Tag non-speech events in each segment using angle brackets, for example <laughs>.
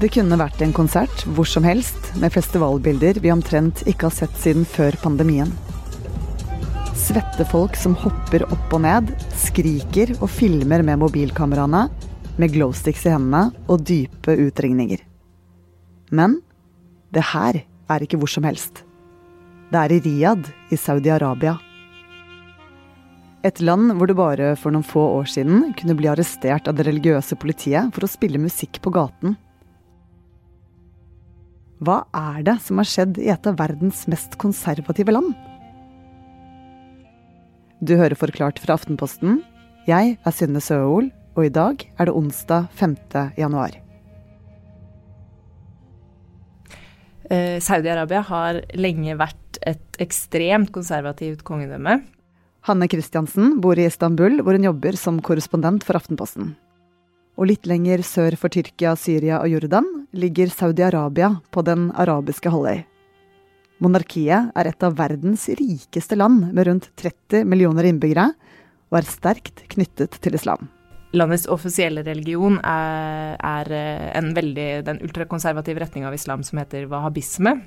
Det kunne vært en konsert hvor som helst med festivalbilder vi omtrent ikke har sett siden før pandemien. Svette folk som hopper opp og ned, skriker og filmer med mobilkameraene, med glowsticks i hendene og dype utringninger. Men det her er ikke hvor som helst. Det er i Riyadh i Saudi-Arabia. Et land hvor du bare for noen få år siden kunne bli arrestert av det religiøse politiet for å spille musikk på gaten. Hva er det som har skjedd i et av verdens mest konservative land? Du hører Forklart fra Aftenposten. Jeg er Synne Søhol, og i dag er det onsdag 5. januar. Eh, Saudi-Arabia har lenge vært et ekstremt konservativt kongedømme. Hanne Christiansen bor i Istanbul, hvor hun jobber som korrespondent for Aftenposten. Og litt lenger sør for Tyrkia, Syria og Jordan ligger Saudi-Arabia på den arabiske halvøy. Monarkiet er et av verdens rikeste land med rundt 30 millioner innbyggere, og er sterkt knyttet til islam. Landets offisielle religion er, er en veldig, den ultrakonservative retninga av islam som heter wahhabisme.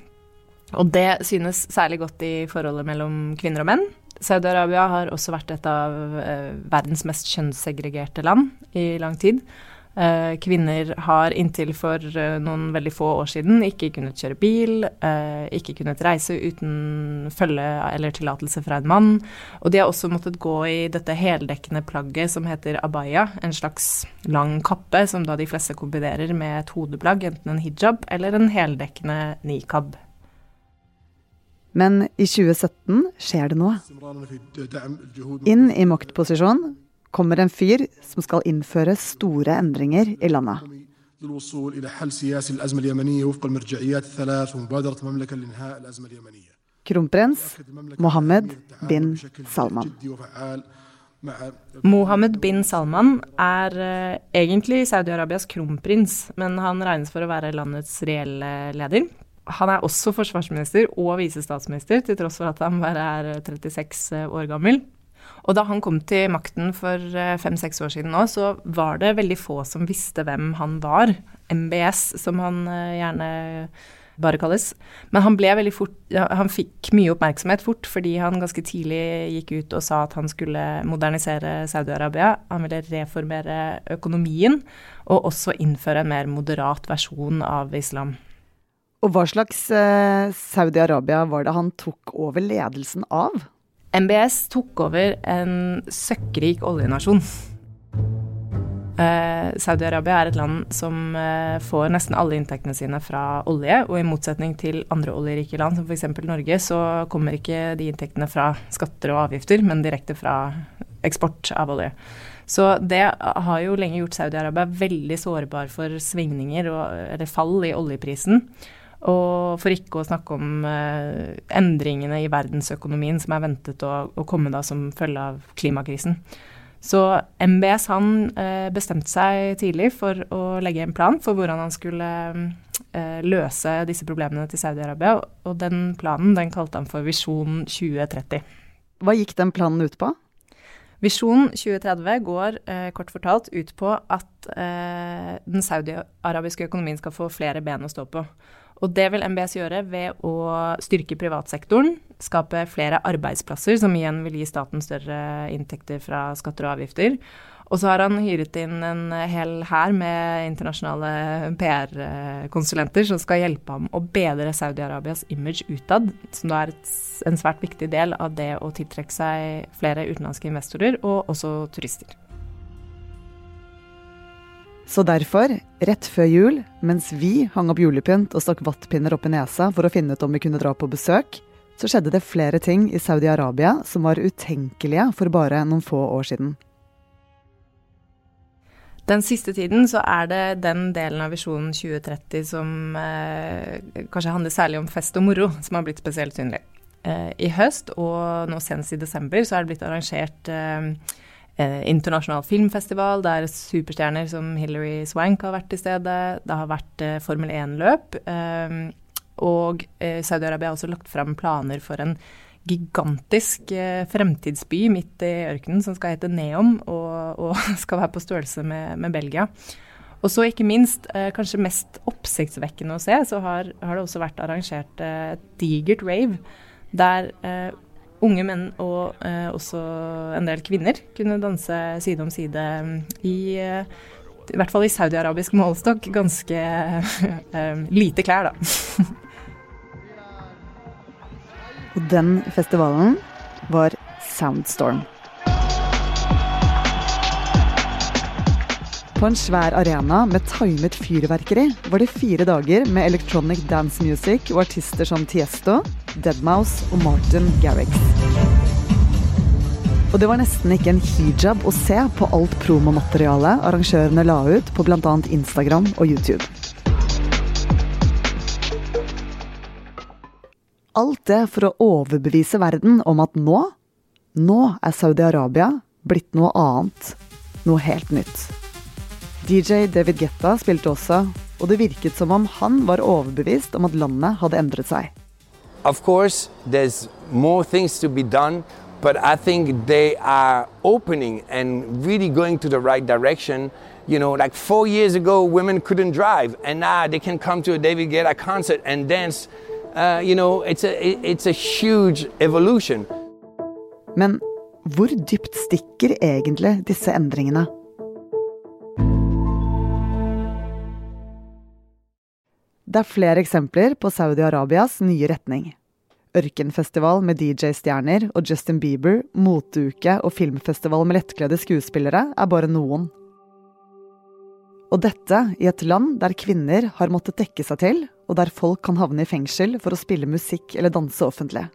Og det synes særlig godt i forholdet mellom kvinner og menn. Saudi-Arabia har også vært et av eh, verdens mest kjønnssegregerte land i lang tid. Eh, kvinner har inntil for eh, noen veldig få år siden ikke kunnet kjøre bil, eh, ikke kunnet reise uten følge eller tillatelse fra en mann. Og de har også måttet gå i dette heldekkende plagget som heter abaya, en slags lang kappe som da de fleste kombinerer med et hodeplagg, enten en hijab eller en heldekkende nikab. Men i 2017 skjer det noe. Inn i maktposisjon kommer en fyr som skal innføre store endringer i landet. Kronprins Mohammed bin Salman. Mohammed bin Salman er uh, egentlig Saudi-Arabias kronprins, men han regnes for å være landets reelle leder. Han er også forsvarsminister og visestatsminister, til tross for at han bare er 36 år gammel. Og da han kom til makten for fem-seks år siden nå, så var det veldig få som visste hvem han var. MBS, som han gjerne bare kalles. Men han ble veldig fort Han fikk mye oppmerksomhet fort fordi han ganske tidlig gikk ut og sa at han skulle modernisere Saudi-Arabia. Han ville reformere økonomien og også innføre en mer moderat versjon av islam. Og hva slags eh, Saudi-Arabia var det han tok over ledelsen av? MBS tok over en søkkrik oljenasjon. Eh, Saudi-Arabia er et land som eh, får nesten alle inntektene sine fra olje, og i motsetning til andre oljerike land, som f.eks. Norge, så kommer ikke de inntektene fra skatter og avgifter, men direkte fra eksport av olje. Så det har jo lenge gjort Saudi-Arabia veldig sårbar for svingninger og, eller fall i oljeprisen. Og for ikke å snakke om eh, endringene i verdensøkonomien som er ventet å, å, komme da som følge av klimakrisen. Så MBS han eh, bestemte seg tidlig for å legge en plan for hvordan han skulle eh, løse disse problemene til Saudi-Arabia, og den planen den kalte han for Visjon 2030. Hva gikk den planen ut på? Visjon 2030 går eh, kort fortalt ut på at eh, den saudi-arabiske økonomien skal få flere ben å stå på. Og det vil MBS gjøre ved å styrke privatsektoren, skape flere arbeidsplasser, som igjen vil gi staten større inntekter fra skatter og avgifter. Og så har han hyret inn en hel hær med internasjonale PR-konsulenter som skal hjelpe ham å bedre Saudi-Arabias image utad, som da er en svært viktig del av det å tiltrekke seg flere utenlandske investorer, og også turister. Så derfor, rett før jul, mens vi hang opp julepynt og stakk vattpinner opp i nesa for å finne ut om vi kunne dra på besøk, så skjedde det flere ting i Saudi-Arabia som var utenkelige for bare noen få år siden. Den siste tiden så er det den delen av Visjonen 2030 som eh, kanskje handler særlig om fest og moro, som har blitt spesielt synlig. Eh, I høst og nå senest i desember så er det blitt arrangert eh, eh, internasjonal filmfestival der superstjerner som Hilary Swank har vært til stede. Det har vært eh, Formel 1-løp. Eh, og eh, Saudi-Arabia har også lagt fram planer for en gigantisk eh, fremtidsby midt i ørkenen som skal hete Neom, og, og <laughs> skal være på størrelse med, med Belgia. Og så ikke minst, eh, kanskje mest oppsiktsvekkende å se, så har, har det også vært arrangert eh, et digert rave der eh, unge menn og eh, også en del kvinner kunne danse side om side i eh, i hvert fall i saudiarabisk målestokk ganske <laughs> eh, lite klær, da. Og den festivalen var Soundstorm. På en svær arena med timet fyrverkeri var det fire dager med electronic dance music og artister som Tiesto, Deadmouse og Martin Garrix. Og det var nesten ikke en hijab å se på alt promomaterialet arrangørene la ut på bl.a. Instagram og YouTube. Alt det for å overbevise verden om at nå, nå er Saudi-Arabia blitt noe annet. Noe helt nytt. DJ David Getta spilte også, og det virket som om han var overbevist om at landet hadde endret seg. Of course, there's more things to be done, but I think they are opening and really going to the right direction. You know, like four years ago, women couldn't drive, and now they can come to a David Guetta concert and dance. Uh, you know, it's a, it's a huge evolution. Men hvor dypt stikker egentlig disse endringene? Det er flere eksempler på Saudi-Arabias nye retning. Ørkenfestival med DJ-stjerner og Justin Bieber, moteuke og filmfestival med lettkledde skuespillere er bare noen. Og dette i et land der kvinner har måttet dekke seg til, og der folk kan havne i fengsel for å spille musikk eller danse offentlig.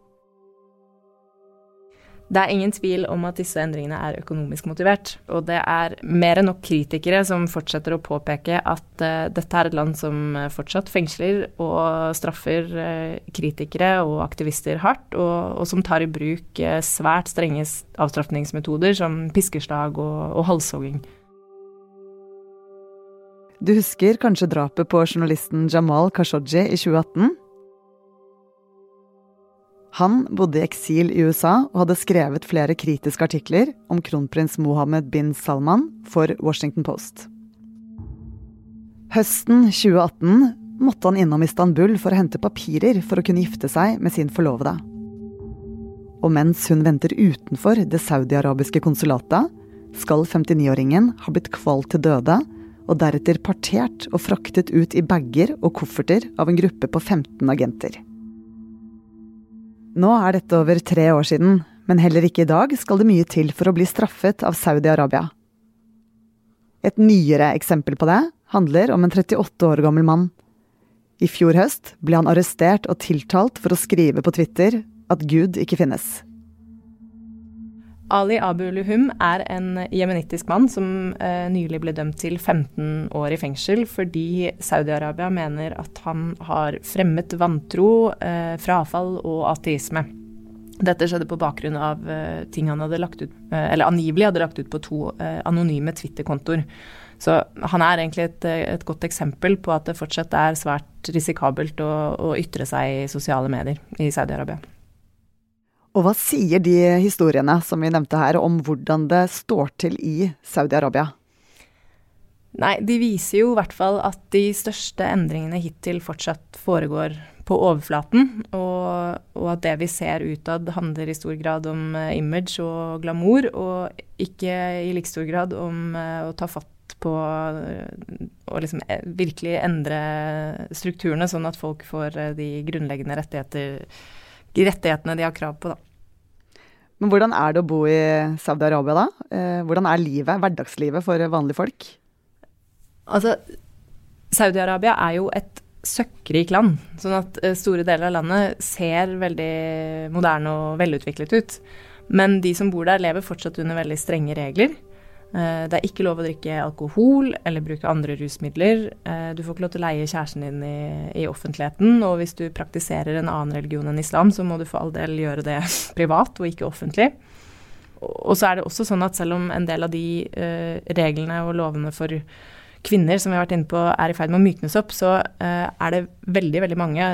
Det er ingen tvil om at disse endringene er økonomisk motivert. Og det er mer enn nok kritikere som fortsetter å påpeke at uh, dette er et land som eh, fortsatt fengsler og straffer uh, kritikere og aktivister hardt, og, og som tar i bruk uh, svært strenge avstraffningsmetoder som piskeslag og, og halshogging. Du husker kanskje drapet på journalisten Jamal Khashoggi i 2018? Han bodde i eksil i USA og hadde skrevet flere kritiske artikler om kronprins Mohammed bin Salman for Washington Post. Høsten 2018 måtte han innom Istanbul for å hente papirer for å kunne gifte seg med sin forlovede. Og mens hun venter utenfor det saudiarabiske konsulatet, skal 59-åringen ha blitt kvalt til døde og deretter partert og fraktet ut i bager og kofferter av en gruppe på 15 agenter. Nå er dette over tre år siden, men heller ikke i dag skal det mye til for å bli straffet av Saudi-Arabia. Et nyere eksempel på det handler om en 38 år gammel mann. I fjor høst ble han arrestert og tiltalt for å skrive på Twitter at Gud ikke finnes. Ali Abu Luhum er en jemenittisk mann som eh, nylig ble dømt til 15 år i fengsel fordi Saudi-Arabia mener at han har fremmet vantro, eh, frafall og ateisme. Dette skjedde på bakgrunn av eh, ting han hadde lagt ut, eh, eller angivelig hadde lagt ut på to eh, anonyme Twitter-kontoer. Så han er egentlig et, et, godt eksempel på at det fortsatt er svært risikabelt å, å ytre seg i sosiale medier i Saudi-Arabia. Og hva sier de historiene som vi nevnte her, om hvordan det står til i Saudi-Arabia? Nei, de viser jo i hvert fall at de største endringene hittil fortsatt foregår på overflaten, og, og at det vi ser utad handler i stor grad om uh, image og glamour, og ikke i like stor grad om uh, å ta fatt på å liksom virkelig endre strukturene, sånn at folk får de grunnleggende rettigheter rettighetene de har krav på, da. Men hvordan er det å bo i Saudi-Arabia, da? Eh, hvordan er livet, hverdagslivet for vanlige folk? Altså, Saudi-Arabia er jo et søkkrik land. Sånn at eh, store deler av landet ser veldig moderne og velutviklet ut. Men de som bor der, lever fortsatt under veldig strenge regler. Eh, det er ikke lov å drikke alkohol eller bruke andre rusmidler. Eh, du får ikke lov til å leie kjæresten din i, i, offentligheten. Og hvis du praktiserer en annen religion enn islam, så må du for all del gjøre det <laughs> privat og ikke offentlig. Og så er det også sånn at selv om en del av de uh, reglene og lovene for kvinner som vi har vært inne på er i ferd med å myknes opp, så er det veldig, veldig mange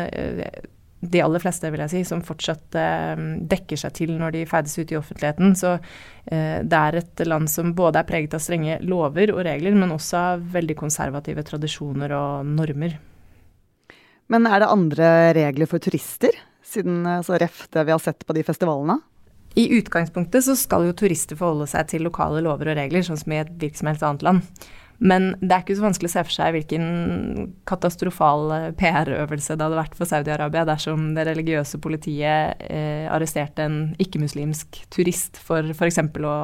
de aller fleste, vil jeg si, som fortsatt eh, dekker seg til når de ferdes ute i offentligheten. Så eh, det er et land som både er preget av strenge lover og regler, men også av veldig konservative tradisjoner og normer. Men er det andre regler for turister, siden altså, ref det vi har sett på de festivalene? I utgangspunktet så skal jo turister forholde seg til lokale lover og regler, sånn som i et hvilket som helst annet land. Men det er ikke så vanskelig å se for seg hvilken katastrofal eh, PR-øvelse det hadde vært for Saudi-Arabia dersom det religiøse politiet eh, arresterte en ikke-muslimsk turist for f.eks. å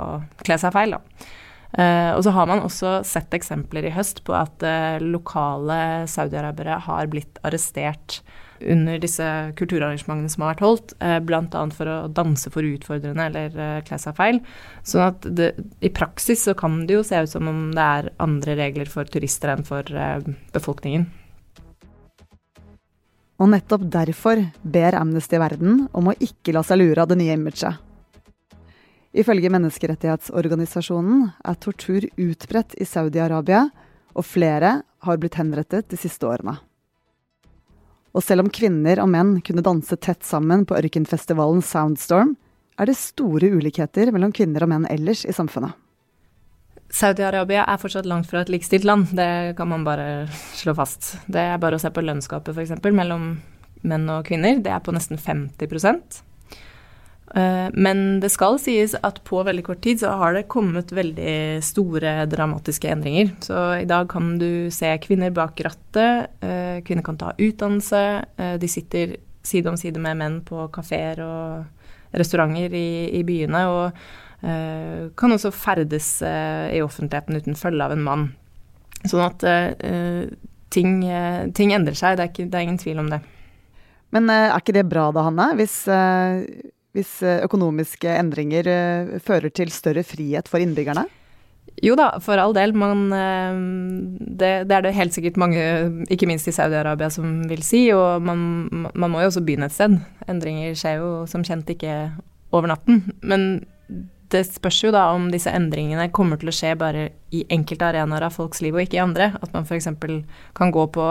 kle seg feil. Da. Eh, og så har man også sett eksempler i høst på at eh, lokale saudiarabere har blitt arrestert under disse kulturarrangementene som har vært holdt, eh, bl.a. for å danse for utfordrende eller eh, kle seg feil. Sånn at det, i praksis så kan det jo se ut som om det er andre regler for turister enn for eh, befolkningen. Og nettopp derfor ber Amnesty Verden om å ikke la seg lure av det nye imaget. Ifølge menneskerettighetsorganisasjonen er tortur utbredt i Saudi-Arabia, og flere har blitt henrettet de siste årene. Og selv om kvinner og menn kunne danse tett sammen på ørkenfestivalen Soundstorm, er det store ulikheter mellom kvinner og menn ellers i samfunnet. Saudi-Arabia er fortsatt langt fra et likestilt land, det kan man bare slå fast. Det er bare å se på lønnsgapet f.eks. mellom menn og kvinner. Det er på nesten 50 Eh, men det skal sies at på veldig kort tid så har det kommet veldig store dramatiske endringer. Så i dag kan du se kvinner bak rattet, eh, kvinner kan ta utdannelse, eh, de sitter side om side med menn på kafeer og restauranter i, i byene, og kan også ferdes i offentligheten uten følge av en mann. Sånn at ting, ting endrer seg, det er, ikke, det er ingen tvil om det. Men er ikke det bra da, Hanne? Hvis hvis eh, økonomiske endringer eh, fører til større frihet for innbyggerne? Jo da, for all del. Man, eh, det, det, er det helt sikkert mange, ikke minst i Saudi-Arabia, som vil si. Og man, man, må jo også begynne et sted. Endringer skjer jo som kjent ikke over natten. Men det spørs jo da om disse endringene kommer til å skje bare i enkelte arenaer av folks liv, og ikke i andre. At man f.eks. kan gå på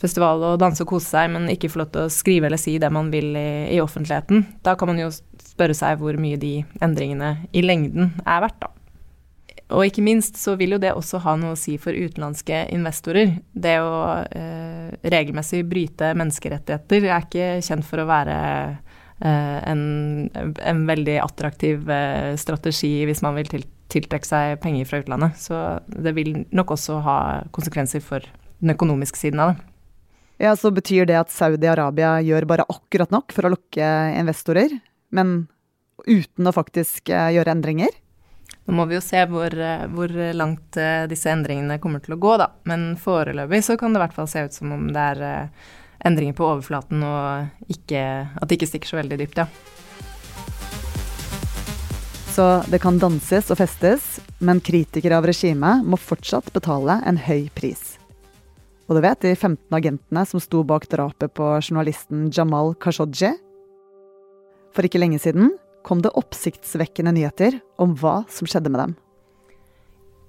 festival og danse og kose seg, men ikke få lov til å skrive eller si det man vil i, i, offentligheten. Da kan man jo spørre seg hvor mye de endringene i lengden er verdt, da. Og ikke minst så vil jo det også ha noe å si for utenlandske investorer. Det å eh, regelmessig bryte menneskerettigheter er ikke kjent for å være eh, en, en, veldig attraktiv eh, strategi hvis man vil til, tiltrekke seg penger fra utlandet. Så det vil nok også ha konsekvenser for den økonomiske siden av det. Ja, Så betyr det at Saudi-Arabia gjør bare akkurat nok for å lokke investorer, men uten å faktisk eh, gjøre endringer? Nå må vi jo se hvor, eh, hvor, langt eh, disse endringene kommer til å gå, da. Men foreløpig så kan det i hvert fall se ut som om det er endringer på overflaten, og ikke, at det ikke stikker så veldig dypt, ja. Så det kan danses og festes, men kritikere av regimet må fortsatt betale en høy pris. Og du vet de 15 agentene som sto bak drapet på journalisten Jamal Khashoggi? For ikke lenge siden kom det oppsiktsvekkende nyheter om hva som skjedde med dem.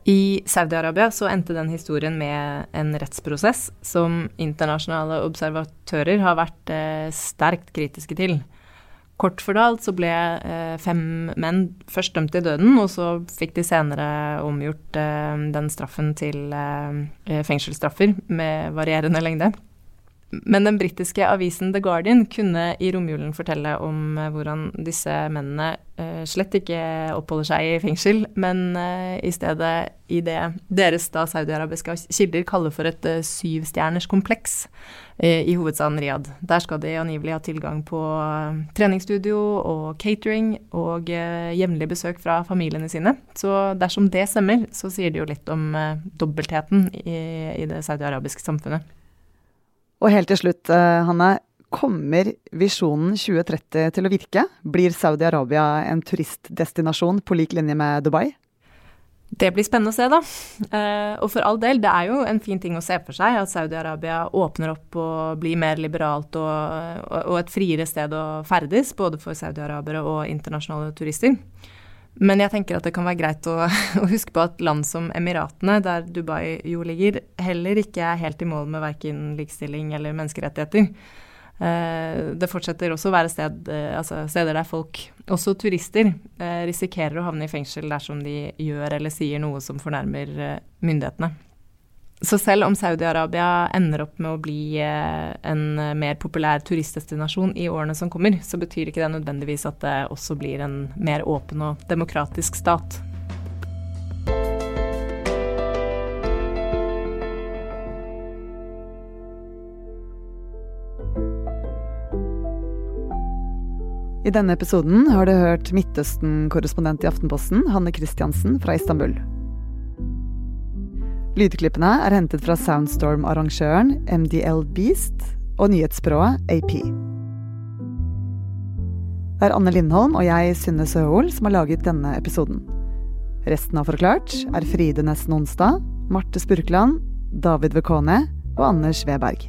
I Saudi-Arabia så endte den historien med en rettsprosess som internasjonale observatører har vært eh, sterkt kritiske til. Kort fortalt så ble eh, fem menn først dømt til døden, og så fikk de senere omgjort eh, den straffen til eh, fengselsstraffer med varierende lengde. Men den britiske avisen The Guardian kunne i romjulen fortelle om eh, hvordan disse mennene eh, slett ikke oppholder seg i fengsel, men eh, i stedet i det deres da saudiarabiske kilder kaller for et syvstjerners kompleks i hovedstaden Riyadh. Der skal de angivelig ha tilgang på treningsstudio og catering og jevnlig besøk fra familiene sine. Så dersom det stemmer, så sier det jo litt om dobbeltheten i, i det saudiarabiske samfunnet. Og helt til slutt, eh, Hanne. Kommer visjonen 2030 til å virke? Blir Saudi-Arabia en turistdestinasjon på lik linje med Dubai? Det blir spennende å se, da. Eh, og for all del, det er jo en fin ting å se for seg at Saudi-Arabia åpner opp og blir mer liberalt og, og et friere sted å ferdes, både for saudi-arabere og internasjonale turister. Men jeg tenker at det kan være greit å, <laughs> å, huske på at land som Emiratene, der Dubai jo ligger, heller ikke er helt i mål med verken likestilling eller menneskerettigheter. Eh, det fortsetter også å være sted, eh, altså steder der folk, også turister, eh, risikerer å havne i fengsel dersom de gjør eller sier noe som fornærmer myndighetene. Så selv om Saudi-Arabia ender opp med å bli en mer populær turistdestinasjon i årene som kommer, så betyr ikke det nødvendigvis at det også blir en mer åpen og demokratisk stat. I denne episoden har du hørt Midtøsten-korrespondent i Aftenposten, Hanne Christiansen fra Istanbul. Lydklippene er hentet fra Soundstorm-arrangøren MDL Beast og nyhetsbyrået AP. Det er Anne Lindholm og jeg, Synne Søhol, som har laget denne episoden. Resten av Forklart er Fride Nesten Onsdag, Marte Spurkland, David Vekone og Anders Weberg.